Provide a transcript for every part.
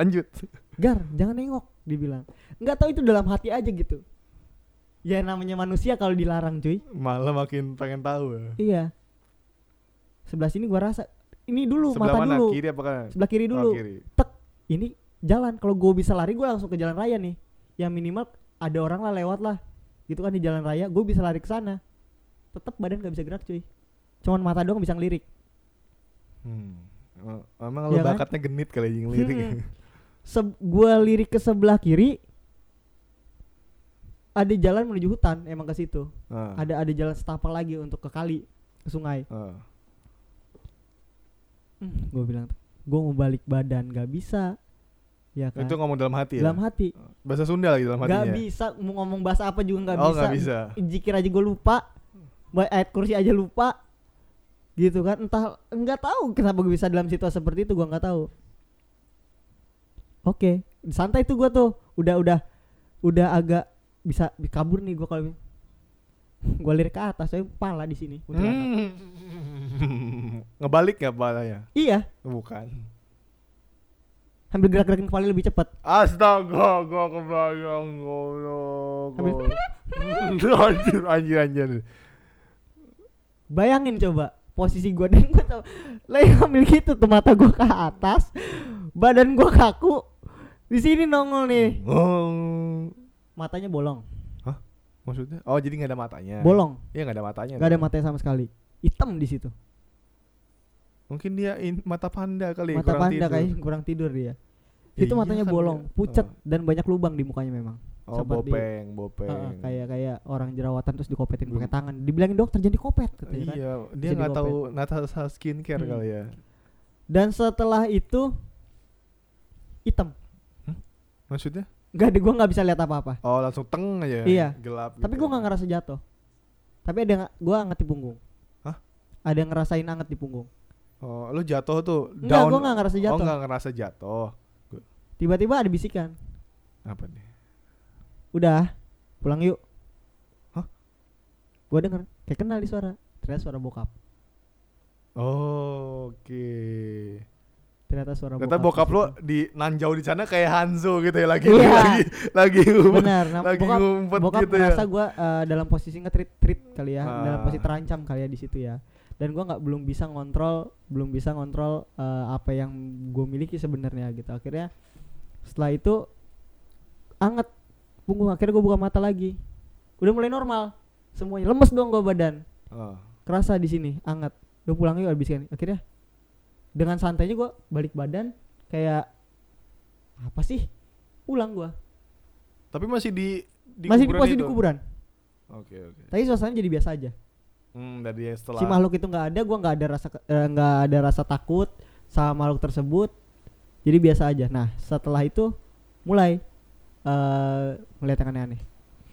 lanjut. Gar jangan nengok dibilang. Nggak tahu itu dalam hati aja gitu. Ya namanya manusia kalau dilarang cuy. Malah makin pengen tahu ya. iya. Sebelah sini gua rasa ini dulu sebelah mata mana? dulu. Kiri apa kanan? Sebelah kiri Oh, dulu. kiri. ini jalan. Kalau gue bisa lari gue langsung ke jalan raya nih. Yang minimal ada orang lah lewat lah. Gitu kan di jalan raya gue bisa lari ke sana. Tetap badan gak bisa gerak cuy. Cuman mata doang bisa ngelirik. Hmm. Emang- Emang Iya lu kan? bakatnya genit kali yang lirik. Hmm. Se- gue lirik ke sebelah kiri ada jalan menuju hutan emang ke situ. Ah, ada ada jalan setapak lagi untuk ke kali ke sungai. Ah. gue bilang gue mau balik badan gak bisa. Ya kan? Itu ngomong dalam hati ya? dalam hati. Bahasa Sunda lagi dalam hatinya. gak bisa mau ngomong bahasa apa juga gak oh, bisa. nggak bisa. jikir aja gue lupa. Ayat kursi aja lupa. Gitu kan entah nggak tahu kenapa gue bisa dalam situasi seperti itu gue nggak tahu oke santai tuh gue tuh udah udah udah agak bisa kabur nih gue kalau gue lirik ke atas saya pala di sini. Hmm. Ngebalik nggak palanya? iya Bukan. sambil gerak-gerakin kepala lebih cepat Astaga, gua kebayang goblok. Anjir, anjir, anjir. bayangin coba posisi gue dan gue tau lagi ngambil gitu tuh mata gue ke atas badan gue kaku di sini nongol nih Oh. matanya bolong Maksudnya? Oh, jadi nggak ada matanya. bolong Iya, nggak ada matanya. nggak ada matanya sama sekali hitam di situ Mungkin dia in- mata panda kali mata kurang panda tidur. kayak kurang tidur dia Ya itu iya matanya kan bolong dia. pucet Oh. dan banyak lubang di mukanya memang Oh, seperti- bopeng, bopeng. Heeh, kayak kayak orang jerawatan terus dikopetin pakai tangan dibilangin dokter jangan dikopet katanya kan. Iya, dia nggak tahu nata skincare Hmm. kali ya. dan setelah itu hitam Maksudnya? nggak ada gue nggak bisa lihat apa apa Oh, langsung teng aja. Iya. Gelap. tapi gitu gue nggak ngerasa jatuh tapi ada yang gue anget di punggung Hah? ada yang ngerasain anget di punggung Oh, lu jatuh tuh Enggak, gue nggak ngerasa Oh, jatuh nggak ngerasa jatuh. tiba-tiba ada bisikan Apa nih? udah pulang yuk Hah? gue denger kayak kenal di suara ternyata suara bokap Oh, oke. Ternyata suara Ternyata bokap, bokap lu di nanjau di sana kayak Hanzo gitu ya lagi Iya. lagi lagi ngumpet, benar nah, lagi bokap ngumpet bokap gitu ya. merasa gue dalam posisi nge-treat treat kali ya Ah. dalam posisi terancam kali ya di situ ya. Dan gua nggak belum bisa ngontrol belum bisa ngontrol eh, apa yang gue miliki sebenarnya gitu. Akhirnya setelah itu anget. Punggung akhirnya gue buka mata lagi. Udah mulai normal. Semuanya lemes dong gue badan. Oh. kerasa di sini anget. Gue pulang yuk habis kan. Akhirnya dengan santainya gue balik badan kayak apa sih? Pulang gua. Tapi masih di di masih di posisi di kuburan. Oke, oke. tapi suasananya jadi biasa aja. Hmm, dari setelah si makhluk itu nggak ada gua nggak ada rasa eh, nggak ada rasa takut sama makhluk tersebut. Jadi biasa aja. Nah setelah itu mulai eh melihat yang aneh-aneh.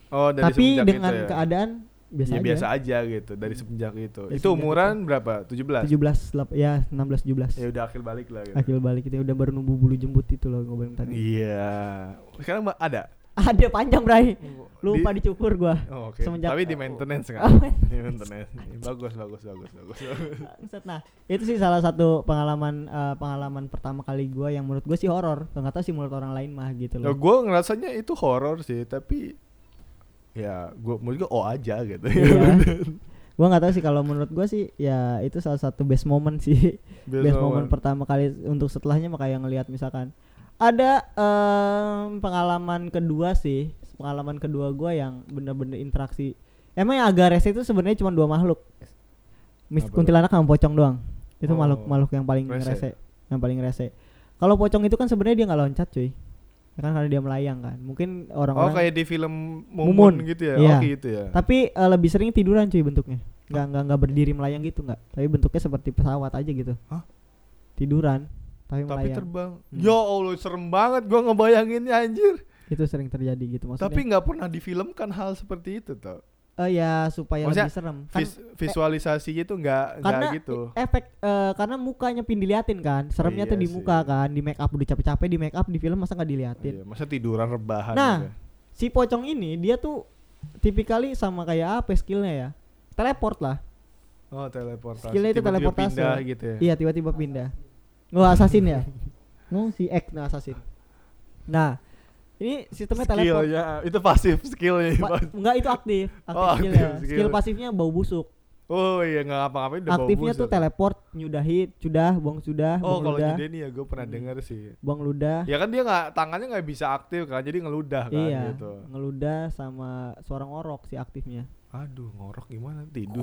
Oh, dari tapi dengan itu ya? keadaan biasa ya aja biasa aja gitu dari semenjak itu. Dari itu umuran berapa? 17. 17 lap- ya 16 17 Ya udah akhir balik lah gitu. akhir balik itu udah baru numbuh bulu jembut itu loh bilang tadi Iya. Sekarang mbak ada. ada panjang bray lupa Di- dicukur gua Oh, oke. semenjak- Tapi di maintenance kan. Oh, di maintenance. bagus, bagus, bagus, bagus. bagus. Bangsat. Nah, itu sih salah satu pengalaman eh, pengalaman pertama kali gua yang menurut gue sih horor. Nggak tahu sih menurut orang lain mah gitu Nah, loh. gue ngerasanya itu horor sih, tapi ya gue menurut gue oh aja gitu. Iya. gua nggak tahu sih kalau menurut gua sih ya itu salah satu best moment sih. Biasa best banget. moment pertama kali untuk setelahnya mah kayak ngelihat misalkan ada em, pengalaman kedua sih. Pengalaman kedua gua yang bener-bener interaksi. Emang yang agak rese itu sebenarnya cuma dua makhluk. Mis Apa? kuntilanak sama pocong doang. Itu Oh, makhluk makhluk yang paling rese. rese. Yang paling rese. Kalau pocong itu kan sebenarnya dia nggak loncat, cuy. Ya kan karena dia melayang kan. Mungkin Oh orang-orang kayak di film Mumun. Mumun, gitu ya? Iya. Oh gitu ya. tapi eh, lebih sering tiduran cuy bentuknya. Nggak nggak nggak berdiri melayang gitu nggak. Tapi bentuknya seperti pesawat aja gitu. Hah? Tiduran tapi, Tapi melayang. terbang. Hmm. Ya Allah serem banget gue ngebayanginnya anjir. itu sering terjadi gitu maksudnya. Tapi nggak pernah difilmkan hal seperti itu tau. Eh ya supaya Maksudnya lebih serem. Kan Vis- visualisasinya itu nggak nggak gitu. efek eh, karena mukanya pin diliatin kan. Seremnya Iya tuh di sih. muka kan, di make up udah capek-capek di make up di film masa nggak diliatin. Iya, masa tiduran rebahan Nah, gitu. Si pocong ini dia tuh tipikali sama kayak apa skillnya ya? Teleport lah. Oh teleportasi. skillnya itu Tiba-tiba teleportasi. pindah gitu ya. Iya tiba-tiba pindah. Wah assassin ya? Oh si X nah assassin. Nah, ini sistemnya skill teleport. ya itu pasif skillnya Pa- enggak itu aktif, aktif Oh, skillnya. aktif skill. Skill pasifnya bau busuk. oh iya nggak ngapa-ngapain udah bau Aktifnya tuh teleport, nyudahi, sudah, buang sudah, oh kalau nyudahin ya gue pernah Hmm. denger sih buang ludah. ya kan dia nggak tangannya nggak bisa aktif kan jadi ngeludah kan iya, gitu ngeludah sama suara ngorok si aktifnya. Aduh ngorok gimana tidur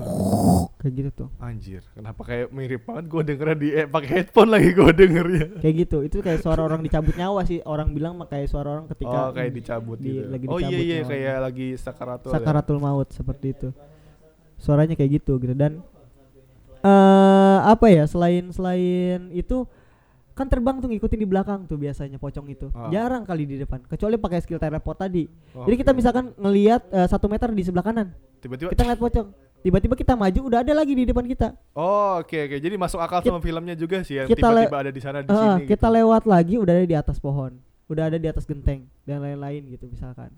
Kayak gitu tuh. anjir kenapa kayak mirip banget gue dengernya di eh, pakai headphone lagi gue dengernya Kayak gitu. Itu kayak suara orang dicabut nyawa sih. Orang bilang mah kayak suara orang ketika oh kayak dicabut di- gitu lagi oh iya dicabut iya nyawanya. kayak lagi sakaratul ya. sakaratul maut seperti itu. Suaranya kayak gitu gitu dan eh apa ya selain selain itu kan terbang tuh ngikutin di belakang tuh biasanya pocong itu. Ah. jarang kali di depan kecuali pakai skill teleport tadi. Oh, jadi kita misalkan ngelihat eh, satu meter di sebelah kanan tiba-tiba kita ngeliat pocong. Tiba-tiba kita maju udah ada lagi di depan kita. Oh oke oke. Jadi masuk akal Kit- sama filmnya juga sih yang kita tiba-tiba ada di sana di Eh, sini kita gitu. lewat lagi udah ada di atas pohon. Udah ada di atas genteng dan lain-lain gitu misalkan.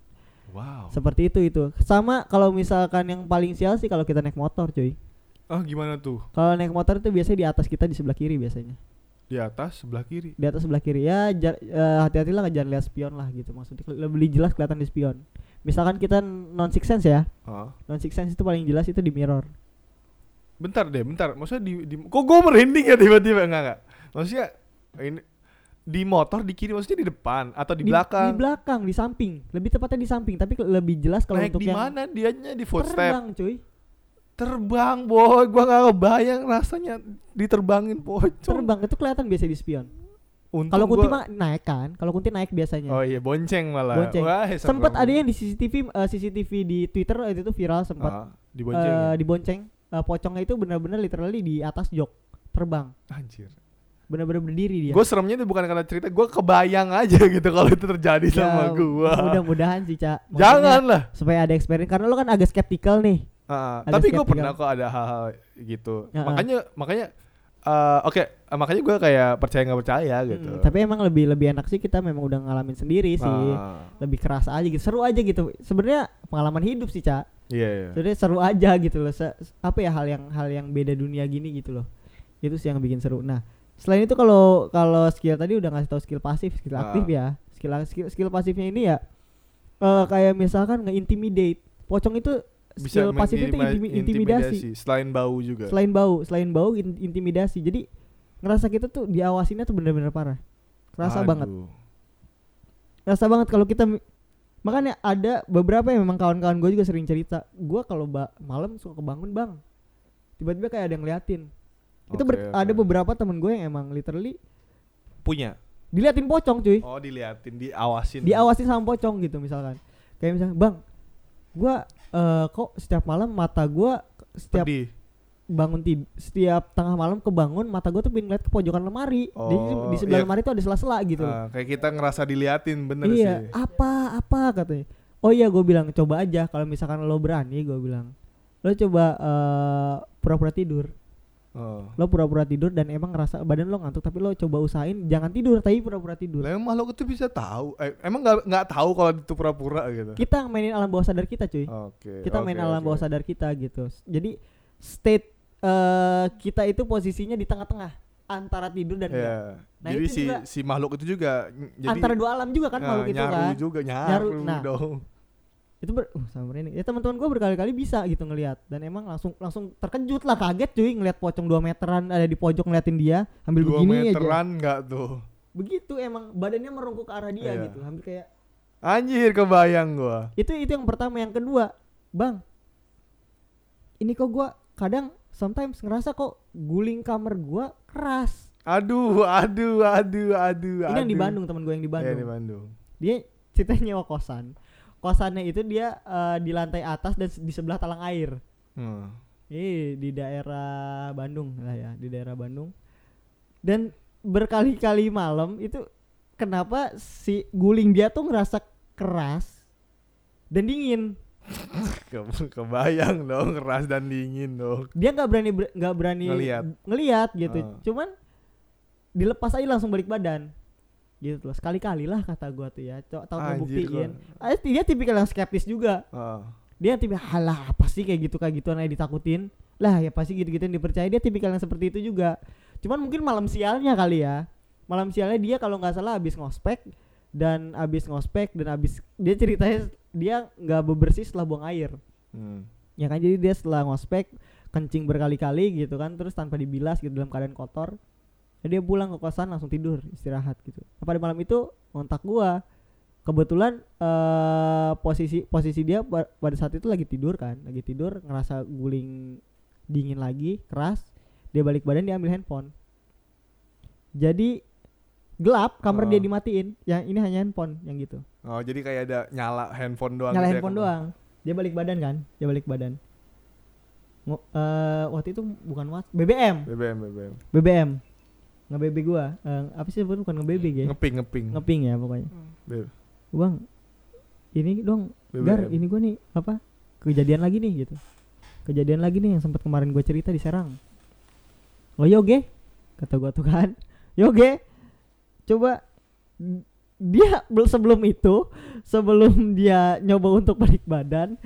Wow. Seperti itu itu. Sama kalau misalkan yang paling sial sih kalau kita naik motor cuy. Ah gimana tuh? Kalau naik motor itu biasanya di atas kita di sebelah kiri biasanya di atas sebelah kiri. Di atas sebelah kiri. Ya jar- eh, hati-hatilah jangan lihat spion lah gitu maksudnya. Lebih jelas kelihatan di spion. Misalkan kita non six sense ya. Ah. non six sense itu paling jelas itu di mirror. Bentar deh bentar. Maksudnya di, di kok gue merinding ya tiba-tiba? Enggak enggak. Maksudnya ini di motor di kiri maksudnya di depan atau di, belakang? di belakang di samping. Lebih tepatnya di samping tapi lebih jelas kalau untuk di yang mana dianya? Di footstep. terbang cuy terbang boy. Gua nggak kebayang rasanya diterbangin pocong terbang itu kelihatan biasa di spion. Kalau kunti gua- mah naik kan? Kalau kunti naik biasanya. Oh iya bonceng malah. Bonceng. Wah, sempat ada yang di CCTV eh, CCTV di Twitter itu tuh viral sempat Ah, di bonceng eh, ya? dibonceng Eh, pocongnya itu benar-benar literally di atas jok. Terbang. Anjir. Benar-benar berdiri dia. Gue seremnya itu bukan karena cerita gue kebayang aja gitu kalau itu terjadi sama Ya, gua. mudah-mudahan sih cak Maksudnya, jangan lah supaya ada experience karena lo kan agak skeptikal nih Ada tapi gue pernah kok ada hal-hal gitu. Ah. makanya makanya eh, oke eh, makanya gue kayak percaya nggak percaya gitu. Mm, tapi emang lebih lebih enak sih kita memang udah ngalamin sendiri sih. Ah, lebih keras aja gitu. Seru aja gitu. Sebenarnya pengalaman hidup sih cak iya iya. Sebenarnya seru aja gitu loh. Se- apa ya hal yang hal yang beda dunia gini gitu loh. Itu sih yang bikin seru. Nah selain itu kalau kalau skill tadi udah ngasih tahu skill pasif skill Ah. aktif ya. Skill skill skill pasifnya ini ya eh kayak misalkan nge-intimidate. Pocong itu skill pasif itu mengintima- intimi- intimidasi. selain bau juga. Selain bau selain bau in- intimidasi. Jadi ngerasa kita tuh diawasinnya tuh bener-bener parah. Aduh. banget. Kerasa banget kalau kita makanya ada beberapa yang memang kawan-kawan gue juga sering cerita. Gue kalau malam suka kebangun bang. Tiba-tiba kayak ada yang ngeliatin. Itu oke. ada beberapa temen gue yang emang literally punya? Diliatin pocong cuy. Oh diliatin diawasin. Diawasin sama pocong gitu misalkan. Kayak misalnya bang gue eh, kok setiap malam mata gue setiap pedih. bangun tid setiap tengah malam kebangun mata gue tuh pengen ngeliat ke pojokan lemari. Jadi Oh, di sebelah iya. lemari tuh ada sela-sela gitu. Ah, kayak kita ngerasa diliatin bener iya sih. apa apa katanya. Oh iya gue bilang coba aja kalau misalkan lo berani gue bilang. Lo coba eh, pura-pura tidur oh. lo pura-pura tidur dan emang ngerasa badan lo ngantuk tapi lo coba usahain jangan tidur tapi pura-pura tidur Lah emang makhluk itu bisa tahu eh, emang nggak nggak tahu kalau itu pura-pura gitu kita mainin alam bawah sadar kita cuy oke kita main oke, alam bawah sadar kita gitu jadi state eh, kita itu posisinya di tengah-tengah antara tidur dan enggak. Iya. Nah, jadi itu si juga si makhluk itu juga jadi antara dua alam juga kan ah, makhluk itu nyaru kan juga nyaru, Nyaru, nah. dong itu ber uh, sama ini ya teman-teman gue berkali-kali bisa gitu ngelihat dan emang langsung langsung terkejut lah kaget cuy ngelihat pocong 2 meteran ada di pojok ngeliatin dia ambil dua begini aja. meteran nggak tuh? Begitu emang badannya merungkuk ke arah dia Iya. gitu hampir kayak anjir kebayang gua. Itu itu yang pertama. Yang kedua bang ini kok gua kadang sometimes ngerasa kok guling kamar gua keras. Aduh aduh aduh aduh ini yang di aduh. Bandung teman gue yang di Iya, Bandung. Di Bandung. Dia ceritanya nyewa kosan kosannya itu dia eh, di lantai atas dan di sebelah talang air Hmm. Ini di daerah Bandung lah ya, di daerah Bandung. Dan berkali-kali malam itu kenapa si guling dia tuh ngerasa keras dan dingin. Ke- kebayang dong keras dan dingin dong Dia nggak berani ber- nggak berani Ngeliat. ngeliat gitu. Ah. Cuman dilepas aja langsung balik badan. Gitu loh. Sekali-kali lah kata gua tuh ya. Tahu Anjir, ngebuktiin. Ah, dia tipikal yang skeptis juga. Ah. dia tipikal halah apa sih kayak gitu kayak gituan aja ditakutin lah ya pasti gitu gitu yang dipercaya dia tipikal yang seperti itu juga cuman mungkin malam sialnya kali ya malam sialnya dia kalau nggak salah habis ngospek dan abis ngospek dan abis dia ceritanya dia nggak bebersih setelah buang air Hmm. ya kan jadi dia setelah ngospek kencing berkali-kali gitu kan terus tanpa dibilas gitu dalam keadaan kotor dia pulang ke kosan langsung tidur istirahat gitu. Nah, pada malam itu kontak gua. Kebetulan eh posisi posisi dia pa- pada saat itu lagi tidur kan lagi tidur ngerasa guling dingin lagi keras. Dia balik badan dia ambil handphone. Jadi gelap kamar dia Oh. dimatiin. Yang ini hanya handphone yang gitu. Oh, jadi kayak ada nyala handphone doang nyala gitu ya, handphone doang. Dia balik badan kan dia balik badan. Ngo- eh, waktu itu bukan what BBM BBM BBM. BBM nge BB gua. Eh, apa sih bukan nge BB ya Ngeping ngeping. ngeping ya pokoknya. B- bang ini dong BBM. gar ini gua nih apa kejadian lagi nih gitu. Kejadian lagi nih yang sempat kemarin gua cerita di Serang. Oh yoge kata gua tuh kan. Yoge coba dia bel- sebelum itu sebelum dia nyoba untuk balik badan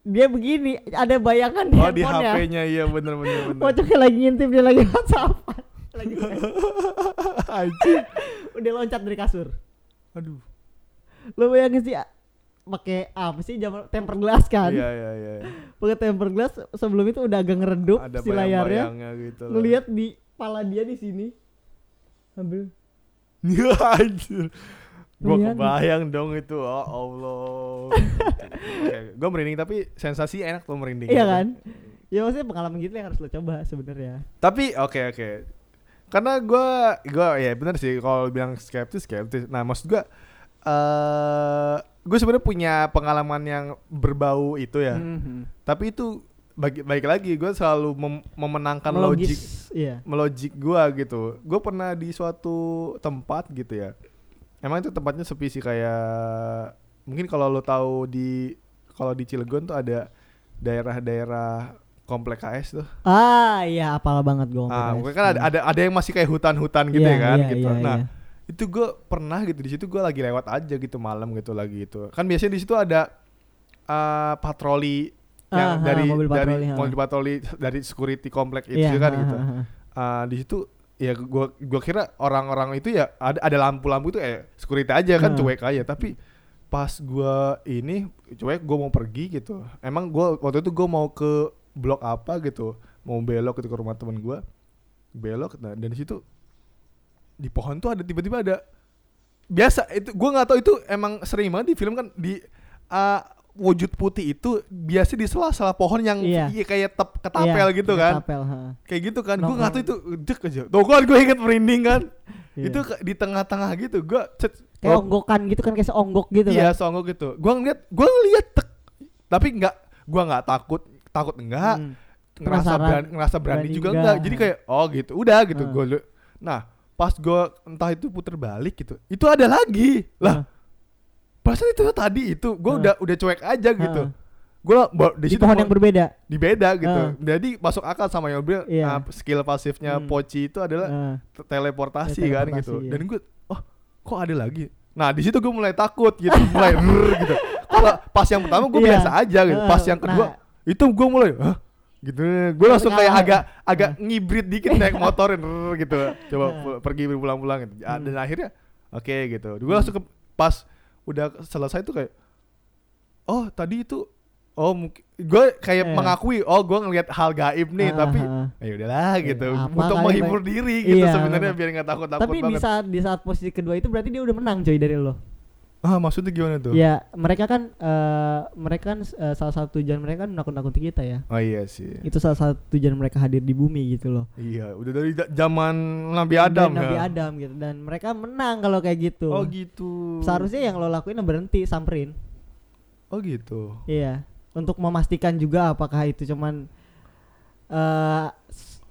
dia begini ada bayangan di Oh di. HP-nya iya bener bener bener. Pocongnya lagi ngintip dia lagi WhatsApp. lagi Anjing. udah loncat dari kasur. Aduh. Lo bayangin sih pakai apa sih jam temper glass kan? Iya iya iya. Pakai temper glass sebelum itu udah agak ngeredup Ada si layarnya. gitu. loh. Ngelihat di kepala dia di sini. Ambil anjir. Gua Bayangin. kebayang dong itu. Oh Allah. gue merinding tapi sensasi enak tuh merinding. Iya kan? Ya maksudnya pengalaman gitu yang harus lo coba sebenarnya. Tapi oke oke. Karena gua gua ya benar sih kalau bilang skeptis skeptis. Nah, maksud gua eh gue sebenarnya punya pengalaman yang berbau itu ya. Mhm. Tapi itu bagi baik lagi gue selalu mem- memenangkan logik Melogis, Iya. melogik gua gitu. Gue pernah di suatu tempat gitu ya. Emang itu tempatnya sepi sih kayak mungkin kalau lo tahu di kalau di Cilegon tuh ada daerah-daerah komplek KS tuh. Ah, iya apal banget gue. Ah, mungkin kan ada, ada ada yang masih kayak hutan-hutan gitu Iya, ya kan iya, gitu. iya, nah, iya. itu gue pernah gitu di situ gue lagi lewat aja gitu malam gitu lagi itu. Kan biasanya di situ ada eh, patroli yang Ah, ah, dari mobil dari patroli, ah. mobil patroli dari security komplek itu Iya, kan ah, gitu. ah, ah. Ah, di situ ya gua gua kira orang-orang itu ya ada ada lampu-lampu itu eh security aja kan Ah. cuek aja. Tapi pas gua ini cuek gua mau pergi gitu. Emang gua waktu itu gua mau ke blok apa gitu mau belok gitu ke rumah temen gua. Belok nah dan di situ di pohon tuh ada tiba-tiba ada. Biasa itu gua nggak tahu itu emang sering banget di film kan di ah, wujud putih itu biasa di sela-sela pohon yang Iya. iya, kayak tep, ketapel Iya, gitu kan Ketapel, kayak gitu kan gue Nongkrong. nggak tahu itu dek aja tuh kan gue inget merinding kan Iya. itu di tengah-tengah gitu gue cet kayak oh, onggokan gitu kan kayak seonggok gitu iya kan. songok gitu gue ngeliat gue ngeliat tek tapi nggak gue nggak takut takut enggak Hmm. ngerasa berani ngerasa berani, Berani juga enggak. enggak jadi kayak oh gitu udah gitu Ah. gue nah pas gue entah itu puter balik gitu itu ada lagi lah Ah. Perasaan itu tadi itu gue Ah. udah udah cuek aja gitu Ah. gue di Di situ pohon yang berbeda. di beda gitu. Ah. Jadi masuk akal sama yang bilang Iya. ah, skill pasifnya Hmm. Poci itu adalah Ah. te- teleportasi Ya, kan teleportasi, gitu. iya. Dan gue, oh kok ada lagi? Nah di situ gue mulai takut gitu, mulai "Rrr," gitu. Kalau pas yang pertama gue Iya. biasa aja gitu. Pas yang kedua nah. itu gue mulai, hah? gitu. Gue langsung kayak agak agak ngibrit dikit naik motorin "Rrr," gitu. Coba Ah. pu- pergi pulang-pulang gitu. Hmm. Dan akhirnya oke gitu. Gue langsung ke pas udah selesai tuh kayak, oh tadi itu Oh mungkin gue kayak Iya. mengakui oh gue ngelihat hal gaib nih Ah, tapi ah, ah. ya udahlah Iya, gitu apa untuk menghibur diri gitu Iya, sebenarnya benar. biar nggak takut takut Tapi di banget saat di saat posisi kedua itu berarti dia udah menang coy dari lo. Ah maksudnya gimana tuh Ya, mereka kan eh, mereka kan eh, salah satu tujuan mereka kan nakut-nakuti kita ya. oh iya sih Itu salah satu tujuan mereka hadir di bumi gitu loh. iya udah dari da- zaman Nabi Adam Nabi ya Adam gitu dan mereka menang kalau kayak gitu. oh gitu Seharusnya yang lo lakuin berhenti samperin. oh gitu Iya, untuk memastikan juga apakah itu cuman eh s-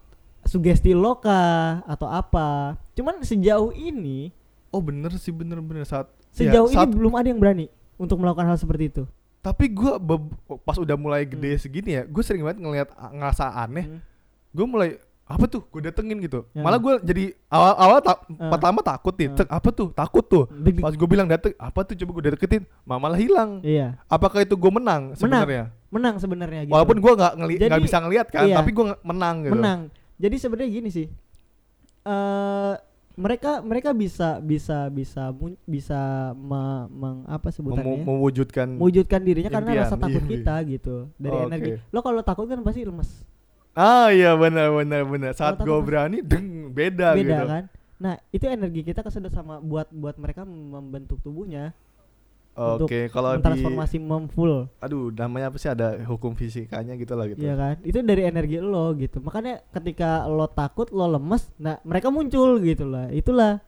sugesti lo kah atau apa. Cuman sejauh ini, oh bener sih bener bener saat sejauh ya, ini belum ada yang berani untuk melakukan hal seperti itu. tapi gue pas udah mulai gede segini ya gue sering banget ngelihat ngerasa aneh Hmm. gue mulai apa tuh gue datengin gitu Ya. malah gue jadi awal awal tak Ah. pertama takut nih Ah. Cek, apa tuh takut tuh Deg- Pas gue bilang dateng, apa tuh coba gue deketin, malah hilang. Iya, Apakah itu gue menang sebenarnya? menang sebenarnya gitu. Walaupun gue nggak ngeli nggak bisa ngelihat kan, iya. tapi gue menang gitu. menang. Jadi sebenarnya gini sih. Eh mereka mereka bisa bisa bisa bisa me- meng- apa sebutannya? Mewujudkan mewujudkan dirinya karena impian, rasa takut iya, kita gitu dari Oh, energi. oke. lo kalau takut kan pasti lemes. Ah iya benar benar benar. Saat gue berani deng beda, beda gitu. kan? Nah itu energi kita kesedot sama buat buat mereka membentuk tubuhnya oke untuk kalau di mentransformasi memfull aduh namanya apa sih? Ada hukum fisikanya gitu lah gitu. Iya kan? Itu dari energi lo gitu. Makanya ketika lo takut lo lemes nah mereka muncul gitu lah. Itulah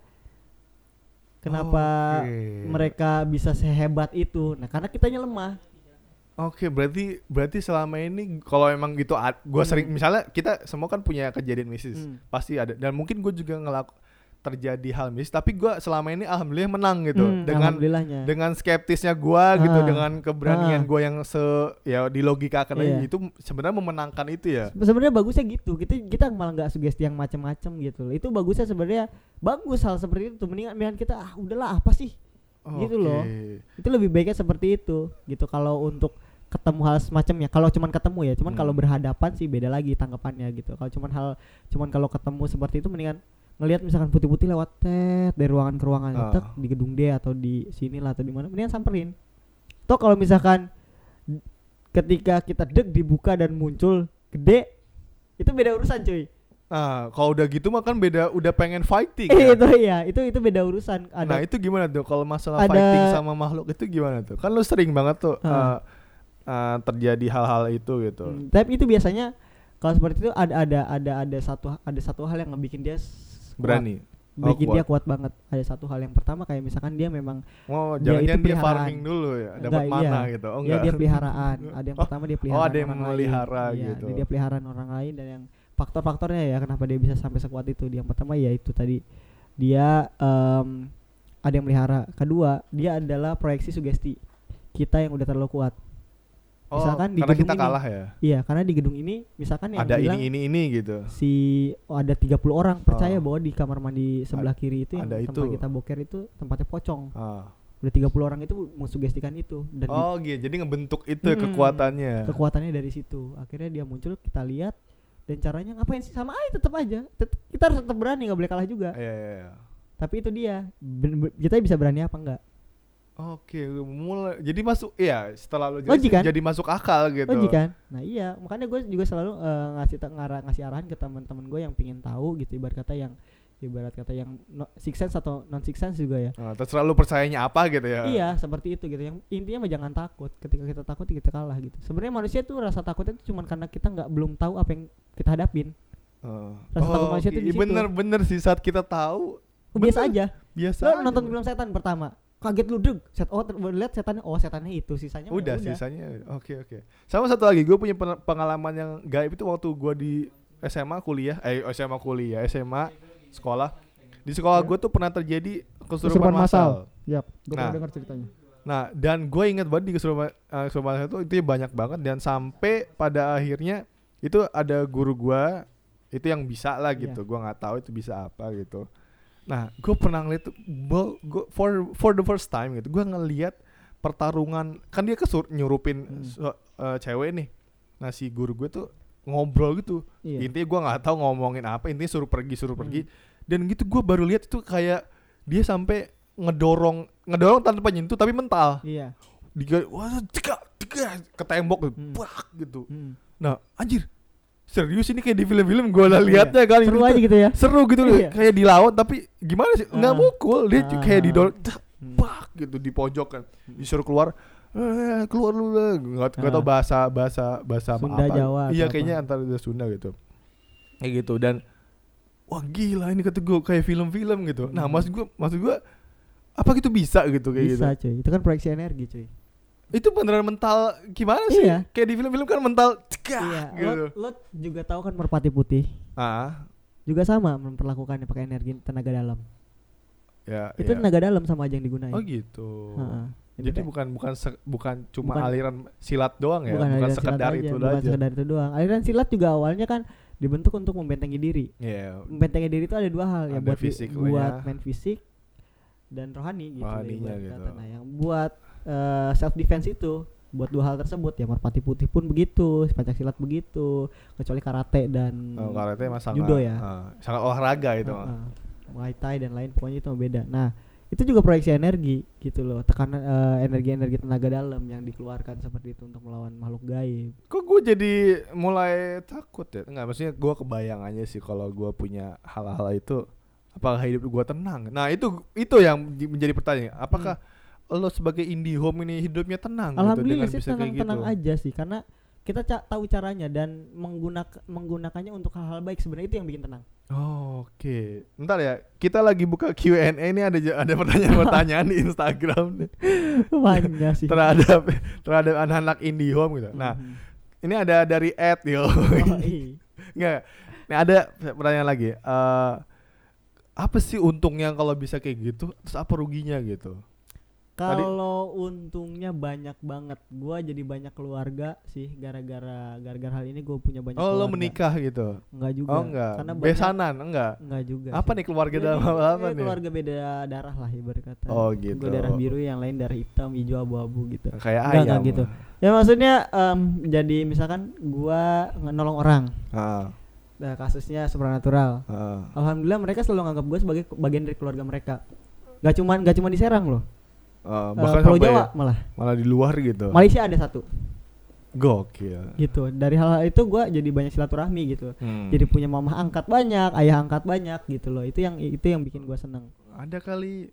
kenapa Oke. mereka bisa sehebat itu. Nah karena kitanya lemah. Oke, berarti berarti selama ini kalau emang gitu gue sering Hmm. misalnya kita semua kan punya kejadian mistis, Hmm. pasti ada. Dan mungkin gue juga ngelaku terjadi hal mistis, tapi gue selama ini alhamdulillah menang gitu Hmm, dengan dengan skeptisnya gue gitu, Ah. dengan keberanian Ah. gue yang se ya di logika Iya. itu sebenarnya memenangkan itu ya. Se- sebenarnya bagusnya gitu kita kita malah nggak sugesti yang macam-macam gitu loh. itu bagusnya sebenarnya bagus hal seperti itu mendingan mendingan kita ah udahlah apa sih Gitu loh. Itu lebih baiknya seperti itu gitu kalau untuk ketemu hal semacamnya kalau cuman ketemu ya cuman Hmm. kalau berhadapan sih beda lagi tanggapannya gitu kalau cuman hal cuman kalau ketemu seperti itu mendingan ngelihat misalkan putih-putih lewat tet dari ruangan ke ruangan Ah. tek, di gedung D atau di sini lah atau di mana mendingan samperin toh kalau misalkan ketika kita deg dibuka dan muncul gede itu beda urusan cuy Nah, kalau udah gitu mah kan beda udah pengen fighting. Eh, ya. itu ya itu itu beda urusan ada Nah itu gimana tuh kalau masalah ada- fighting sama makhluk itu gimana tuh? Kan lu sering banget tuh Ah. uh, uh, terjadi hal-hal itu gitu. Hmm, tapi itu biasanya kalau seperti itu ada ada ada ada satu ada satu hal yang ngebikin dia kuat. Berani. Oh, bikin kuat. dia kuat banget ada satu hal yang pertama kayak misalkan dia memang Oh, Dia itu dia, peliharaan. farming dulu ya, dapat Enggak, mana iya. gitu. Oh ya enggak. dia peliharaan ada yang Oh, pertama dia peliharaan ada yang memelihara lain. Iya, gitu. dia, dia peliharaan orang lain dan yang faktor-faktornya ya kenapa dia bisa sampai sekuat itu yang pertama ya itu tadi dia em, ada yang melihara kedua dia adalah proyeksi sugesti kita yang udah terlalu kuat Oh, misalkan di gedung kita ini. kalah ya. iya karena di gedung ini misalkan yang Ada bilang ini ini ini gitu. si oh, ada 30 orang percaya Oh. bahwa di kamar mandi sebelah kiri itu yang ada tempat itu. kita boker itu tempatnya pocong. Ah. Udah 30 orang itu mensugestikan itu dan Oh gitu. Jadi ngebentuk itu Mm-mm. kekuatannya. kekuatannya dari situ. Akhirnya dia muncul, kita lihat dan caranya ngapain sih sama aja tetap aja. Tet- kita harus tetap berani nggak boleh kalah juga. Iya iya iya. Tapi itu dia. Ben- kita bisa berani apa enggak? Oke, mulai jadi masuk iya setelah Logik jelasin kan? jadi masuk akal gitu. Logik kan? Nah iya, makanya gue juga selalu eh, ngasih ngarah ngasih arahan ke teman-teman gue yang pingin tahu gitu ibarat kata yang ibarat kata yang no, six sense atau non six sense juga ya. Nah, terserah lu percayanya apa gitu ya. Iya, seperti itu gitu. Yang intinya mah jangan takut. Ketika kita takut kita kalah gitu. Sebenarnya manusia tuh rasa takutnya itu cuma karena kita nggak belum tahu apa yang kita hadapin. Oh. Rasa takut manusia tuh di iya, situ. bener-bener sih saat kita tahu Oh, biasa Bener. aja. biasa. Lo aja. nonton film setan pertama, kaget lu deg. Set oh lihat setannya, oh setannya itu, sisanya mah udah, ya sisanya oke oke sama satu lagi gue punya pen- pengalaman yang gaib itu waktu gue di SMA kuliah eh SMA kuliah SMA sekolah di sekolah Ya. gue tuh pernah terjadi kesurupan massal. Yap, gue Nah. dengar ceritanya. nah dan gue inget banget di kesurupan eh, kesurupan itu itu banyak banget dan sampai pada akhirnya itu ada guru gue itu yang bisa lah gitu gue nggak tahu itu bisa apa gitu nah gue pernah ngeliat gua- for for the first time gitu gue ngeliat pertarungan kan dia kesur nyurupin Hmm. se- eh, cewek nih nah si guru gue tuh ngobrol gitu Iya. intinya gue nggak tahu ngomongin apa intinya suruh pergi suruh Hmm. pergi dan gitu gue baru lihat itu kayak dia sampai ngedorong ngedorong tanpa nyentuh tapi mental Iya. dia wah cekak cekak ke tembok gitu Hmm. Gitu Hmm. nah anjir serius ini kayak di film-film gue lah liatnya kan Seru gitu aja gitu ya. seru gitu loh Iya. kayak dilawan tapi gimana sih nggak Ah. mukul dia Ah. kayak didorong tak, Hmm. bak gitu di pojok kan disuruh keluar eh, keluar lu lah nggak nggak tahu Ah. bahasa bahasa bahasa Sunda, apa Jawa iya kayaknya antara Jawa Sunda gitu kayak gitu dan wah gila ini kata gue kayak film-film gitu nah Hmm. maksud gue maksud gue apa gitu bisa gitu kayak Bisa gitu cuy. Itu kan proyeksi energi cuy. Itu beneran mental gimana sih Iya. kayak di film-film kan mental cekak iya. gitu Lo, lo juga tahu kan merpati putih ah juga sama memperlakukannya pakai energi tenaga dalam. ya Itu ya. tenaga dalam sama aja yang digunain. oh gitu Heeh. jadi kayak- bukan bukan se- bukan cuma Bukan- aliran silat doang ya bukan, silat sekedar aja, itu bukan aja sekedar itu doang. Aliran silat juga awalnya kan dibentuk untuk membentengi diri. Iya, Membentengi diri itu ada dua hal ya Ada buat lah buat ya. main fisik dan rohani gitu. ya, Rohaninya gitu. Nah, yang buat self defense itu buat dua hal tersebut ya merpati putih pun begitu, pencak silat begitu, kecuali karate dan oh, karate emang sangat judo ya. ah, sangat olahraga itu mah. Heeh. Muay Thai dan lain pokoknya itu beda nah itu juga proyeksi energi gitu loh tekanan eh, energi-energi tenaga dalam yang dikeluarkan seperti itu untuk melawan makhluk gaib Kok gue jadi mulai takut ya? Enggak, maksudnya gue kebayang aja sih kalau gue punya hal-hal itu apakah hidup gue tenang? Nah, itu itu yang di- menjadi pertanyaan. Apakah lo sebagai indie home ini hidupnya tenang gitu alhamdulillah dengan sih bisa kayak tenang-tenang gitu? aja sih karena kita ca- tahu caranya dan menggunakan menggunakannya untuk hal-hal baik sebenarnya itu yang bikin tenang Oh, Oke, Ntar ya, kita lagi buka Q&A ini ada ada pertanyaan-pertanyaan di Instagram nih banyak sih terhadap terhadap anak-anak indie home gitu. Nah, Mhm. ini ada dari Ed yo. Oh, iya. Nggak. Nah, ada pertanyaan lagi. Eh apa sih untungnya kalau bisa kayak gitu? Terus apa ruginya gitu? Kalau untungnya banyak banget, gua jadi banyak keluarga sih gara-gara gara-gara hal ini gue punya banyak. Oh, lo keluarga. menikah gitu? Enggak juga. Oh, enggak. Karena banyak, Besanan enggak? enggak juga. Apa sih. nih keluarga Jadi, dalam hal apa ya, nih? Keluarga beda darah lah ibarat kata. Oh, gitu. Gue darah biru, yang lain darah hitam, hijau, abu-abu gitu. Kayak Enggak, ayam. enggak gitu. Ya maksudnya em, jadi misalkan gua nolong orang, Ah, nah, kasusnya supranatural. ah. Alhamdulillah mereka selalu nganggap gue sebagai bagian dari keluarga mereka. Gak cuman gak cuman di Serang loh. Eh, bahkan Pulau sampai Jawa malah. malah di luar gitu. Malaysia ada satu. Gokil. gitu dari hal-hal itu gua jadi banyak silaturahmi gitu Hmm. jadi punya mama angkat banyak ayah angkat banyak gitu loh itu yang itu yang bikin gua seneng ada kali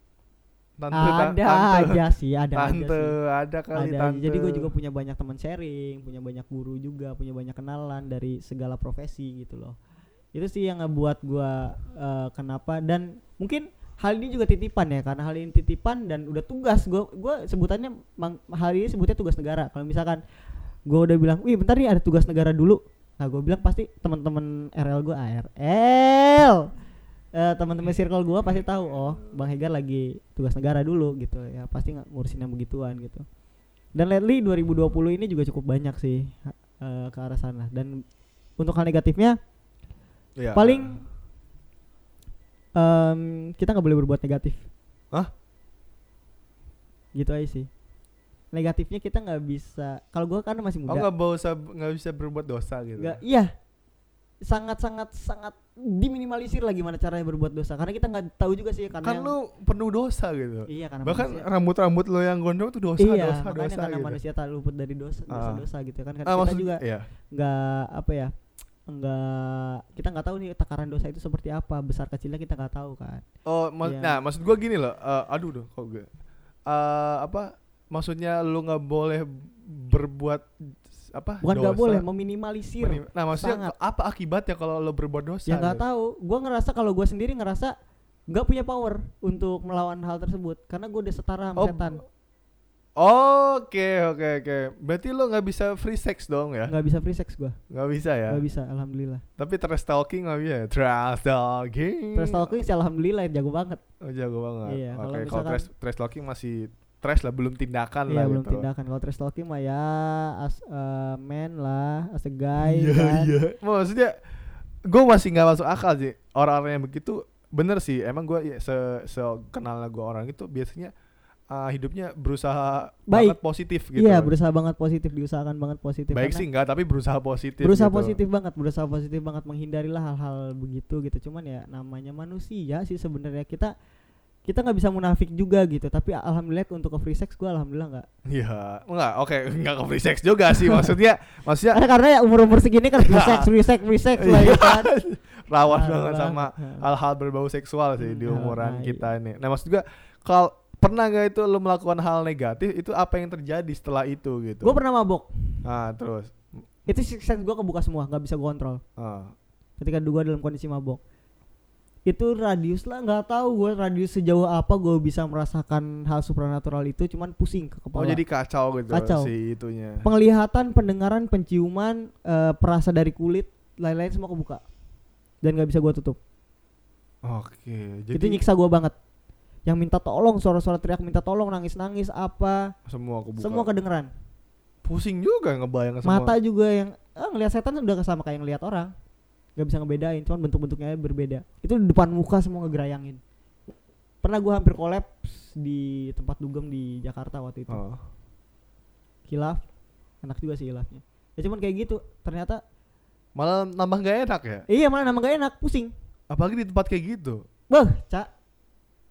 tante ta- ada tante, aja sih ada tante, aja sih ada kali ada tante. jadi gue juga punya banyak teman sharing punya banyak guru juga punya banyak kenalan dari segala profesi gitu loh itu sih yang ngebuat gua eh, kenapa dan mungkin hal ini juga titipan ya karena hal ini titipan dan udah tugas. Gua gua sebutannya mang- hal ini sebutnya tugas negara. Kalau misalkan gua udah bilang wih bentar nih ada tugas negara dulu. Nah gue bilang pasti teman-teman RL gua ARL eh, teman-teman circle gua pasti tahu oh bang Hegar lagi tugas negara dulu gitu ya. Pasti nggak ngurusin yang begituan gitu. Dan lately 2020 ini juga cukup banyak sih eh, ke arah sana. Dan untuk hal negatifnya Iya. paling em, kita nggak boleh berbuat negatif Hah? gitu aja sih negatifnya kita nggak bisa kalau gua kan masih Oh muda nggak bisa nggak bisa berbuat dosa gitu. nggak iya sangat sangat sangat diminimalisir lah gimana caranya berbuat dosa karena kita nggak tahu juga sih karena kan lu penuh dosa gitu. iya karena Bahkan manusia- rambut-rambut lo yang gondrong tuh dosa, iya dosa, dosa karena gitu. manusia tak luput dari dosa dosa, Ah. dosa gitu kan kan Ah, kita maksud- juga iya. nggak apa ya nggak kita nggak tahu nih takaran dosa itu seperti apa besar kecilnya kita nggak tahu kan Oh, mak- Iya. nah maksud gua gini loh. eh, aduh dong, kok gue. Eh, apa? Maksudnya lu nggak boleh berbuat apa? bukan nggak boleh meminimalisir Menim- Nah, maksudnya Sangat. apa akibatnya kalau lo berbuat dosa? ya nggak gitu? tahu gue ngerasa kalau gue sendiri ngerasa nggak punya power untuk melawan hal tersebut karena gue udah setara sama Oh, setan Oke, oke, oke. Berarti lo nggak bisa free sex dong ya? nggak bisa free sex gue Nggak bisa ya? nggak bisa alhamdulillah Tapi trash talking nggak bisa. ya? Trash talking. terus talking sih alhamdulillah jago banget Oh, jago banget. Iya, Oke, kalau trash, trash talking masih trash lah, belum tindakan iya lah belum gitu. tindakan kalau trash talking mah ya as a man lah as a guy Iya, kan iya. Maksudnya gue masih nggak masuk akal sih orang-orang yang begitu. Bener sih, emang gue ya, se, se kenal gue orang itu biasanya uh, hidupnya berusaha Baik. banget positif gitu. iya berusaha banget positif diusahakan banget positif Baik sih enggak, tapi berusaha positif. berusaha gitu. positif banget berusaha positif banget menghindarilah hal-hal begitu gitu cuman ya namanya manusia sih sebenarnya kita kita nggak bisa munafik juga gitu tapi alhamdulillah untuk ke free sex gue alhamdulillah nggak Iya, enggak, oke, enggak ke free sex juga sih maksudnya. maksudnya karena karena ya umur umur segini kan free sex free sex free sex lah ya kan rawan banget sama hal-hal berbau seksual sih di umuran nah, kita ini. Nah, maksud gua kalau pernah gak itu lo melakukan hal negatif? Itu apa yang terjadi setelah itu gitu? gue pernah mabok. Nah, terus? Itu six sense gue kebuka semua nggak bisa gue kontrol. Ah. ketika gue dalam kondisi mabok. Itu radius lah nggak tahu gue radius sejauh apa gue bisa merasakan hal supranatural itu cuman pusing ke Oh, kepala jadi kacau gitu Kacau. si itunya. penglihatan pendengaran penciuman eh, perasa dari kulit lain-lain semua kebuka. Dan nggak bisa gue tutup. Oke, jadi itu nyiksa gue banget yang minta tolong suara-suara teriak minta tolong nangis-nangis apa semua kebuka. semua kedengeran pusing juga ngebayang semua. mata juga yang ah, ngelihat setan udah sama kayak ngelihat orang nggak bisa ngebedain cuman bentuk-bentuknya berbeda itu di depan muka semua ngegerayangin pernah gue hampir kolaps di tempat dugem di Jakarta waktu itu Oh. kilaf enak juga sih kilafnya ya cuman kayak gitu ternyata Malah nambah gak enak ya? iya mana nama gak enak pusing Apalagi di tempat kayak gitu. Wah, Cak.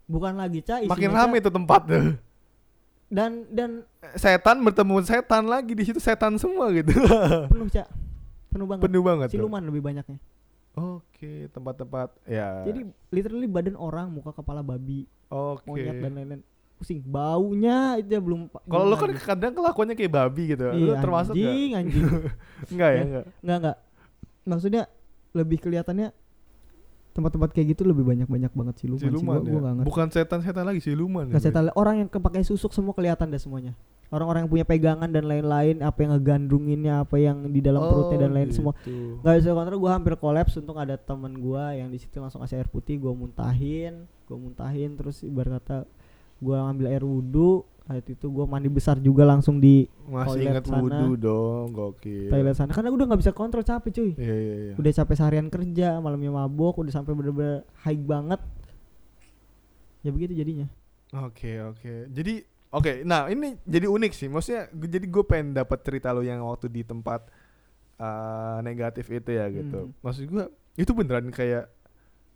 Bukan lagi, isinya, Makin rame tuh tempat tuh. Dan dan Setan bertemu setan lagi di situ setan semua gitu. penuh, Cak. Penuh banget. Penuh banget. tuh. Siluman lebih banyaknya. Oke, tempat-tempat ya. Jadi literally badan orang, muka kepala babi, oke. monyet dan lain-lain. Pusing. Baunya aja belum Kalau lo kan lagi. kadang kelakuannya kayak babi gitu. lu Iya, termasuk nggak? anjing, anjing. Enggak ya, Ya. enggak. Enggak enggak. Maksudnya lebih kelihatannya tempat-tempat kayak gitu lebih banyak-banyak banget siluman, sih. Siluman Gua, ya. gua ngerti. Bukan setan-setan lagi, siluman. Nggak saya tahu. orang yang kepakai susuk semua kelihatan deh semuanya. Orang-orang yang punya pegangan dan lain-lain, apa yang ngegandrunginnya, apa yang di dalam Oh, perutnya dan lain semua. gitu. Gak bisa kontrol, gue hampir kolaps untung ada teman gua yang di situ langsung kasih air putih, gue muntahin, gue muntahin, terus ibarat kata gue ambil air wudhu, saat itu gue mandi besar juga langsung di Masih toilet ingat sana. wudhu dong, gokil. toilet sana karena udah nggak bisa kontrol capek cuy Iya, iya, iya. udah capek seharian kerja malamnya mabok udah sampai bener-bener high banget ya begitu jadinya Oke, oke. Jadi oke, nah ini jadi unik sih. Maksudnya jadi gue pengen dapat cerita lo yang waktu di tempat uh, negatif itu ya gitu. Hmm. Maksud gue itu beneran kayak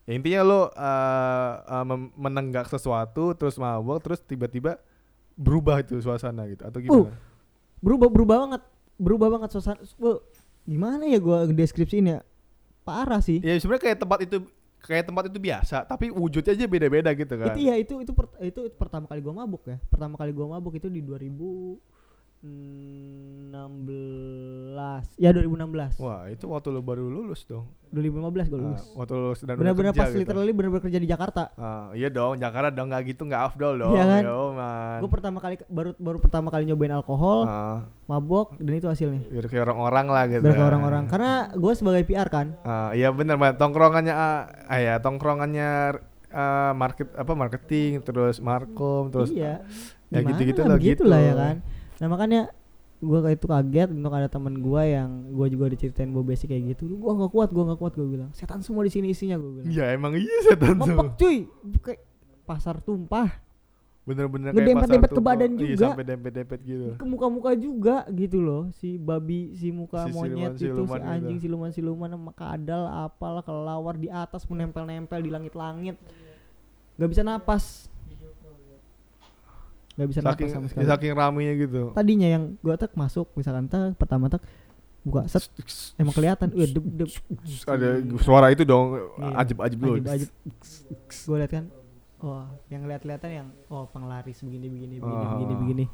ya intinya lo uh, uh, menenggak sesuatu terus mabok terus tiba-tiba berubah itu suasana gitu atau gimana? berubah berubah banget. Berubah banget suasana. Wah, gimana ya gua deskripsiin ya? Parah sih. Ya sebenarnya kayak tempat itu kayak tempat itu biasa, tapi wujudnya aja beda-beda gitu kan. itu ya itu itu per- itu pertama kali gua mabuk ya. Pertama kali gua mabuk itu di 2016 ya 2016 Wah, itu waktu lo baru lulus dong. 2015 gua Ah, lulus waktu lulus dan kerja pas gitu. literally benar-benar kerja di Jakarta Ah, iya dong, Jakarta dong nggak gitu nggak afdol dong. Iya kan? Yo, man. gue pertama kali baru baru pertama kali nyobain alkohol Ah, mabok dan itu hasilnya biar kayak orang-orang lah gitu. biar ke orang-orang karena gue sebagai PR kan Ah, iya bener banget tongkrongannya ah, ah ya tongkrongannya ah, market apa marketing terus markom terus iya ya gitu-gitu lah, lah begitu gitu. lah ya kan nah makanya gue kayak itu kaget untuk ada teman gue yang gue juga diceritain gue basic kayak gitu gue nggak kuat gue nggak kuat gue bilang setan semua di sini isinya gue bilang Iya emang iya setan tuh. Mepek cuy kayak pasar tumpah Bener-bener kayak Ngedempet-dempet pasar ke badan. Iya juga. sampai dempet-dempet gitu. ke muka-muka juga gitu loh si babi si muka Si monyet itu si gitu. anjing siluman-siluman sama kadal apalah kelawar di atas menempel-nempel di langit-langit nggak bisa napas nggak bisa Saking sama sekali saking ramenya gitu. tadinya yang gua tak masuk misalkan tak pertama tak buka set emang kelihatan wih dep dep Ada suara itu dong Iya. dulu. ajib ajib gue lihat kan oh yang lihat-lihatan yang oh penglaris begini begini begini Ah. begini begini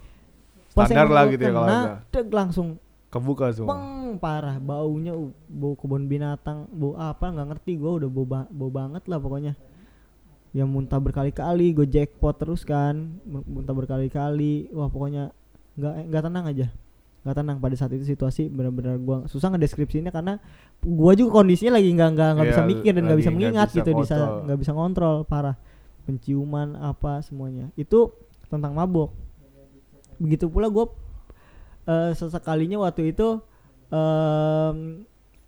Standar lah gitu ya kalau kena, ada. deg langsung Kebuka semua. peng parah baunya uh, bau kebun binatang bau apa nggak ngerti gue udah bau, ba- bau banget lah pokoknya yang muntah berkali-kali gue jackpot terus kan mun- muntah berkali-kali wah pokoknya nggak nggak tenang aja. Nggak tenang pada saat itu situasi benar-benar gua susah ngedeskripsinya karena gua juga kondisinya lagi nggak nggak nggak Iya, bisa mikir dan nggak bisa mengingat bisa gitu bisa nggak bisa ngontrol parah. Penciuman apa semuanya. Itu tentang mabok. Begitu pula gua eh, sesekalinya waktu itu em,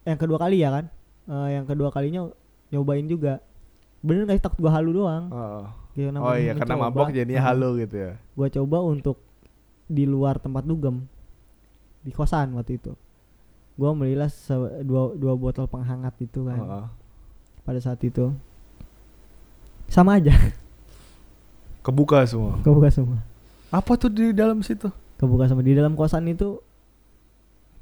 yang kedua kali ya kan? Eh, yang kedua kalinya nyobain juga bener sih takut gua halu doang Oh. Gitu, Oh iya karena mencoba. mabok jadinya halo gitu ya. gua coba untuk di luar tempat dugem di kosan waktu itu gua belilah dua dua botol penghangat itu kan Heeh. pada saat itu sama aja Kebuka semua. kebuka semua Apa tuh di dalam situ? kebuka semua di dalam kosan itu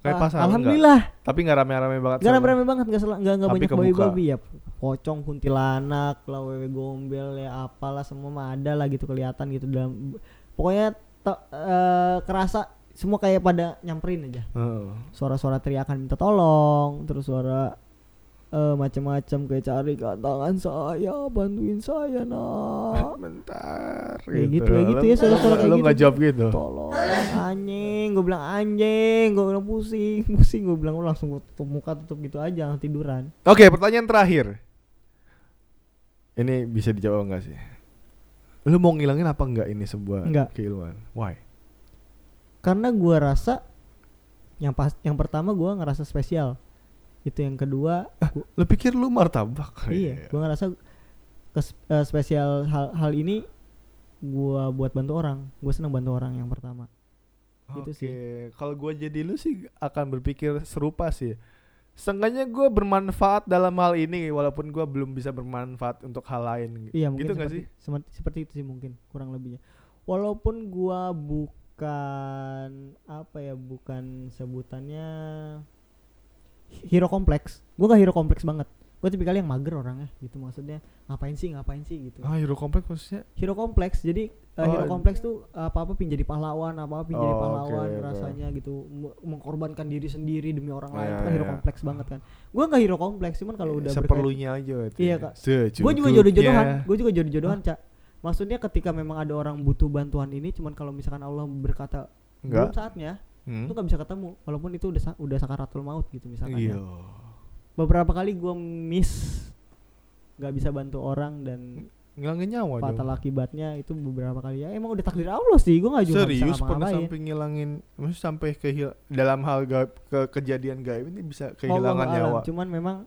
Kayak pasar enggak? alhamdulillah Tapi nggak rame-rame banget. gak rame-rame banget nggak nggak Tapi banyak babi-babi ya pocong kuntilanak lah wewe gombel ya apalah semua mah ada lah gitu kelihatan gitu dalam pokoknya te- eh, kerasa semua kayak pada nyamperin aja suara-suara teriakan minta tolong terus suara eh macam-macam kayak cari tangan saya bantuin saya nak Bentar. Kayak gitu, kayak gitu ya, suara-suara kayak Lo gitu. nggak jawab gitu. tolong anjing gue bilang anjing gue bilang pusing pusing gue bilang "Lu langsung gua tutup muka tutup gitu aja tiduran Oke, pertanyaan terakhir. Ini bisa dijawab enggak sih? Lu mau ngilangin apa enggak ini sebuah Enggak. keilmuan? Why? karena gue rasa yang pas yang pertama gue ngerasa spesial itu yang kedua gua- Lu pikir lu martabak? iya gue ngerasa kes, eh, spesial hal hal ini gue buat bantu orang gue seneng bantu orang yang pertama Oke, Gitu sih. kalau gua jadi lu sih akan berpikir serupa sih. Seenggaknya gue bermanfaat dalam hal ini walaupun gue belum bisa bermanfaat untuk hal lain. Iya mungkin gitu seperti, sih? seperti, seperti itu sih mungkin kurang lebihnya. Walaupun gua bukan apa ya bukan sebutannya hero kompleks. Gua gak hero kompleks banget. Gue tipikal yang mager orangnya gitu maksudnya ngapain sih ngapain sih gitu. Ah, hero kompleks maksudnya? Hero kompleks jadi uh, Oh, hero iya. kompleks tuh apa apa pin jadi pahlawan apa apa pin jadi Oh, pahlawan oke. rasanya gitu M- mengkorbankan diri sendiri demi orang lain Iya, itu kan hero iya. kompleks banget kan. Gua gak hero kompleks cuman kalau udah berkait- seperlunya aja itu. Iya, ya. Kak. gue juga Secukupnya. jodoh-jodohan gue juga jodoh-jodohan cak maksudnya ketika memang ada orang butuh bantuan ini cuman kalau misalkan Allah berkata belum Enggak. saatnya Hmm? itu nggak bisa ketemu walaupun itu udah udah sakaratul maut gitu misalkan Iya. ya. beberapa kali gue miss nggak bisa bantu orang dan Ngilangin nyawa dong. fatal akibatnya itu beberapa kali ya emang udah takdir Allah sih gue nggak juga Serius pernah sampai ngilangin maksudnya sampai kehil dalam hal gaib, ke kejadian gaib ini bisa kehilangan alam. nyawa. cuman memang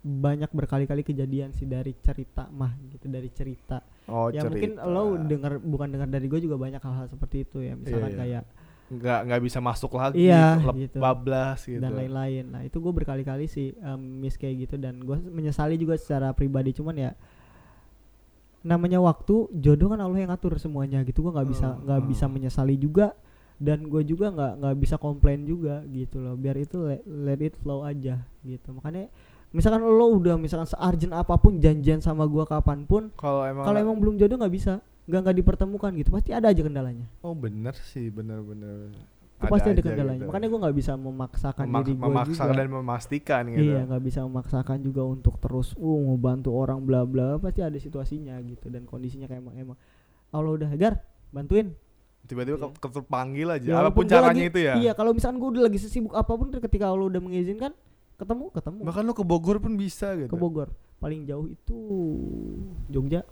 banyak berkali-kali kejadian sih dari cerita mah gitu dari cerita Oh, ya mungkin cerita. lo dengar bukan dengar dari gue juga banyak hal-hal seperti itu ya misalkan Iya, iya. kayak nggak nggak bisa masuk lagi, Iya, gitu. bablas gitu. dan lain-lain. Nah itu gue berkali-kali sih em, miss kayak gitu dan gue menyesali juga secara pribadi cuman ya namanya waktu jodoh kan Allah yang ngatur semuanya gitu gue nggak bisa Hmm, nggak bisa hmm. menyesali juga dan gue juga nggak nggak bisa komplain juga gitu loh biar itu let, let it flow aja gitu makanya misalkan lo udah misalkan searjen apa pun janjian sama gue kapan pun Kalau emang kalau emang belum jodoh nggak bisa nggak nggak dipertemukan gitu pasti ada aja kendalanya oh bener sih bener-bener. itu pasti ada kendalanya gitu. makanya gue nggak bisa memaksakan Memak- diri gue memaksa juga dan memastikan gitu. Iya nggak bisa memaksakan juga untuk terus uh ngebantu orang bla bla pasti ada situasinya gitu dan kondisinya kayak emang emang Allah udah gar bantuin Tiba-tiba Iya. ke, ke- terpanggil aja. Ya, apa pun caranya lagi- itu ya. iya kalau misalkan gue udah lagi sesibuk apa pun ketika Allah udah mengizinkan ketemu ketemu Bahkan lu ke Bogor pun bisa gitu. ke Bogor paling jauh itu Jogja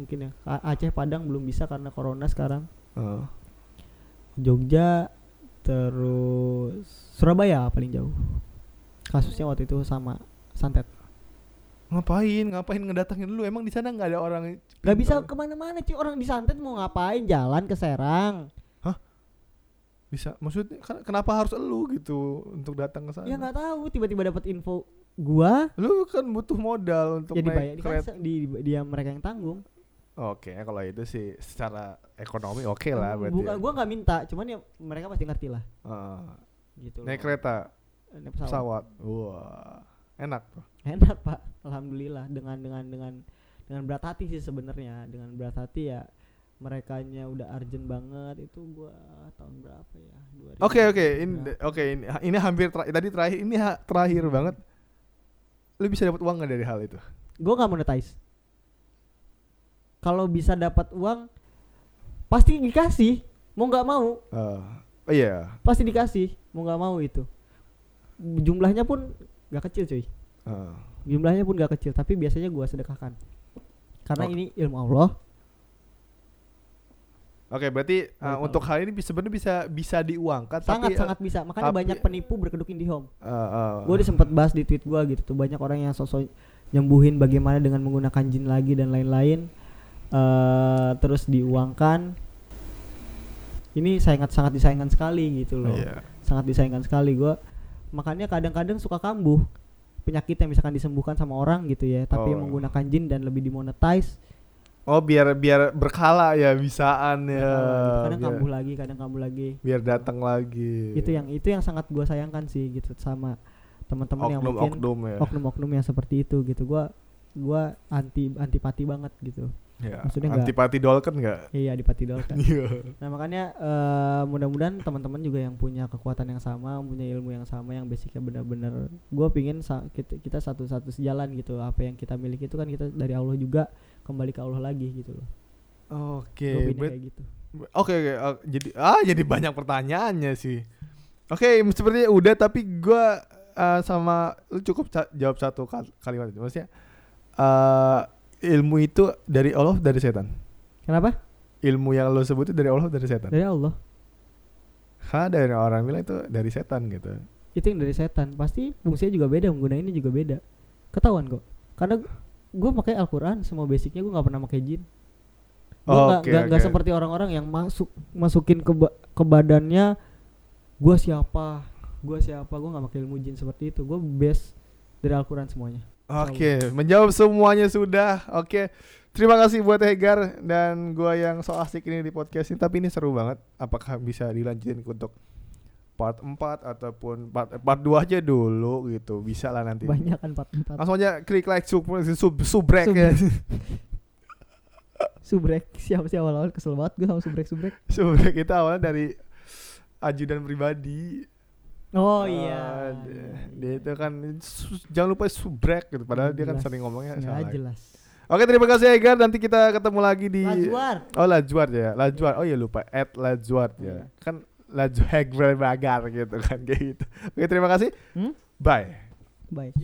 mungkin ya. A- Aceh Padang belum bisa karena corona sekarang. Heeh. Jogja terus Surabaya paling jauh. Kasusnya waktu itu sama santet. Ngapain? Ngapain ngedatangin lu? Emang di sana nggak ada orang Gak bisa ke mana-mana cuy. Orang di santet mau ngapain? Jalan ke Serang. Bisa? Maksudnya kan- kenapa harus lu gitu untuk datang ke sana? ya nggak tahu. Tiba-tiba dapat info gua. Lu kan butuh modal untuk jadi naik kereta. di, dia mereka yang tanggung Oke, kalau itu sih secara ekonomi oke lah berarti. bukan ya. gua nggak minta cuman ya mereka pasti ngerti lah Heeh. gitu naik loh. kereta, Naik pesawat. pesawat. Wah, enak tuh. enak pak alhamdulillah dengan dengan dengan dengan berat hati sih sebenarnya dengan berat hati ya merekanya udah urgent banget itu gua tahun berapa ya 2000 Oke oke, oke ini ini hampir tra- tadi terakhir ini ha- terakhir banget. Lu bisa dapat uang nggak dari hal itu? gue nggak monetize kalau bisa dapat uang pasti dikasih. Mau nggak mau. Oh iya. pasti dikasih. Mau nggak mau itu. Jumlahnya pun nggak kecil cuy. Eh. jumlahnya pun nggak kecil tapi biasanya gua sedekahkan. Karena Oke. ini ilmu Allah. Oke, berarti uh, Baik, untuk hal ini sebenarnya bisa bisa diuangkan sangat tapi uh, sangat bisa. Makanya tapi- banyak penipu berkeduk IndiHome uh, uh, gue udah bahas di tweet gua gitu tuh. Banyak orang yang sosok nyembuhin bagaimana dengan menggunakan jin lagi dan lain-lain eh terus diuangkan ini sangat sangat disayangkan sekali gitu loh iya. sangat disayangkan sekali gua makanya kadang-kadang suka kambuh penyakit yang misalkan disembuhkan sama orang gitu ya tapi Oh. menggunakan jin dan lebih dimonetize Oh, biar biar berkala ya bisaan ya. eh, kadang biar, kambuh lagi kadang kambuh lagi biar datang lagi. itu yang itu yang sangat gua sayangkan sih gitu sama teman-teman yang oknum mungkin oknum ya. oknum-oknum yang seperti itu gitu gua gua anti antipati banget gitu ya. maksudnya Antipati dolken nggak? iya dipati kan Iya. nah makanya eh, mudah-mudahan teman-teman juga yang punya kekuatan yang sama punya ilmu yang sama yang basicnya benar-benar gue pingin sa- kita, kita satu-satu sejalan gitu apa yang kita miliki itu kan kita dari Allah juga kembali ke Allah lagi gitu loh Oke, Gua kayak gitu Oke oke ah, jadi ah jadi banyak pertanyaannya sih. Oke sepertinya udah tapi gua ah, sama lu cukup jawab satu kal- kalimat itu maksudnya eh ilmu itu dari Allah dari setan. kenapa? Ilmu yang lu sebut itu dari Allah dari setan. dari Allah. Ha dari orang bilang itu dari setan gitu. itu yang dari setan. Pasti fungsinya juga beda menggunainnya juga beda. Ketahuan kok. Karena gue pakai Al-Quran semua basicnya gue nggak pernah pakai jin. Gue nggak Oke, nggak nggak oke. seperti orang-orang yang masuk masukin ke ba- ke badannya gue siapa? Gue siapa? Gue nggak pakai ilmu jin seperti itu. Gue base dari Al-Quran semuanya Oke, menjawab semuanya sudah. Oke. Terima kasih buat Hegar dan gua yang so asik ini di podcast ini tapi ini seru banget. Apakah bisa dilanjutin untuk part 4 ataupun part part 2 aja dulu gitu. Bisa lah nanti. banyak kan empat empat Langsung aja klik like sub sub subrek ya. subrek siapa sih awal-awal kesel banget gue sama subrek subrek subrek itu awalnya dari ajudan pribadi. Oh Ah, iya dia, dia itu kan su- jangan lupa subrek gitu padahal dia kan Jelas. sering ngomongnya nggak salah. jelas Oke, terima kasih Hegar. Nanti kita ketemu lagi di Lajuar Oh Lajuart ya, Lajuart. Oh ya lupa, at Lajuart ya. Iya. Kan Lajuart Bagar gitu kan kayak gitu. Oke terima kasih. Hmm? Bye. bye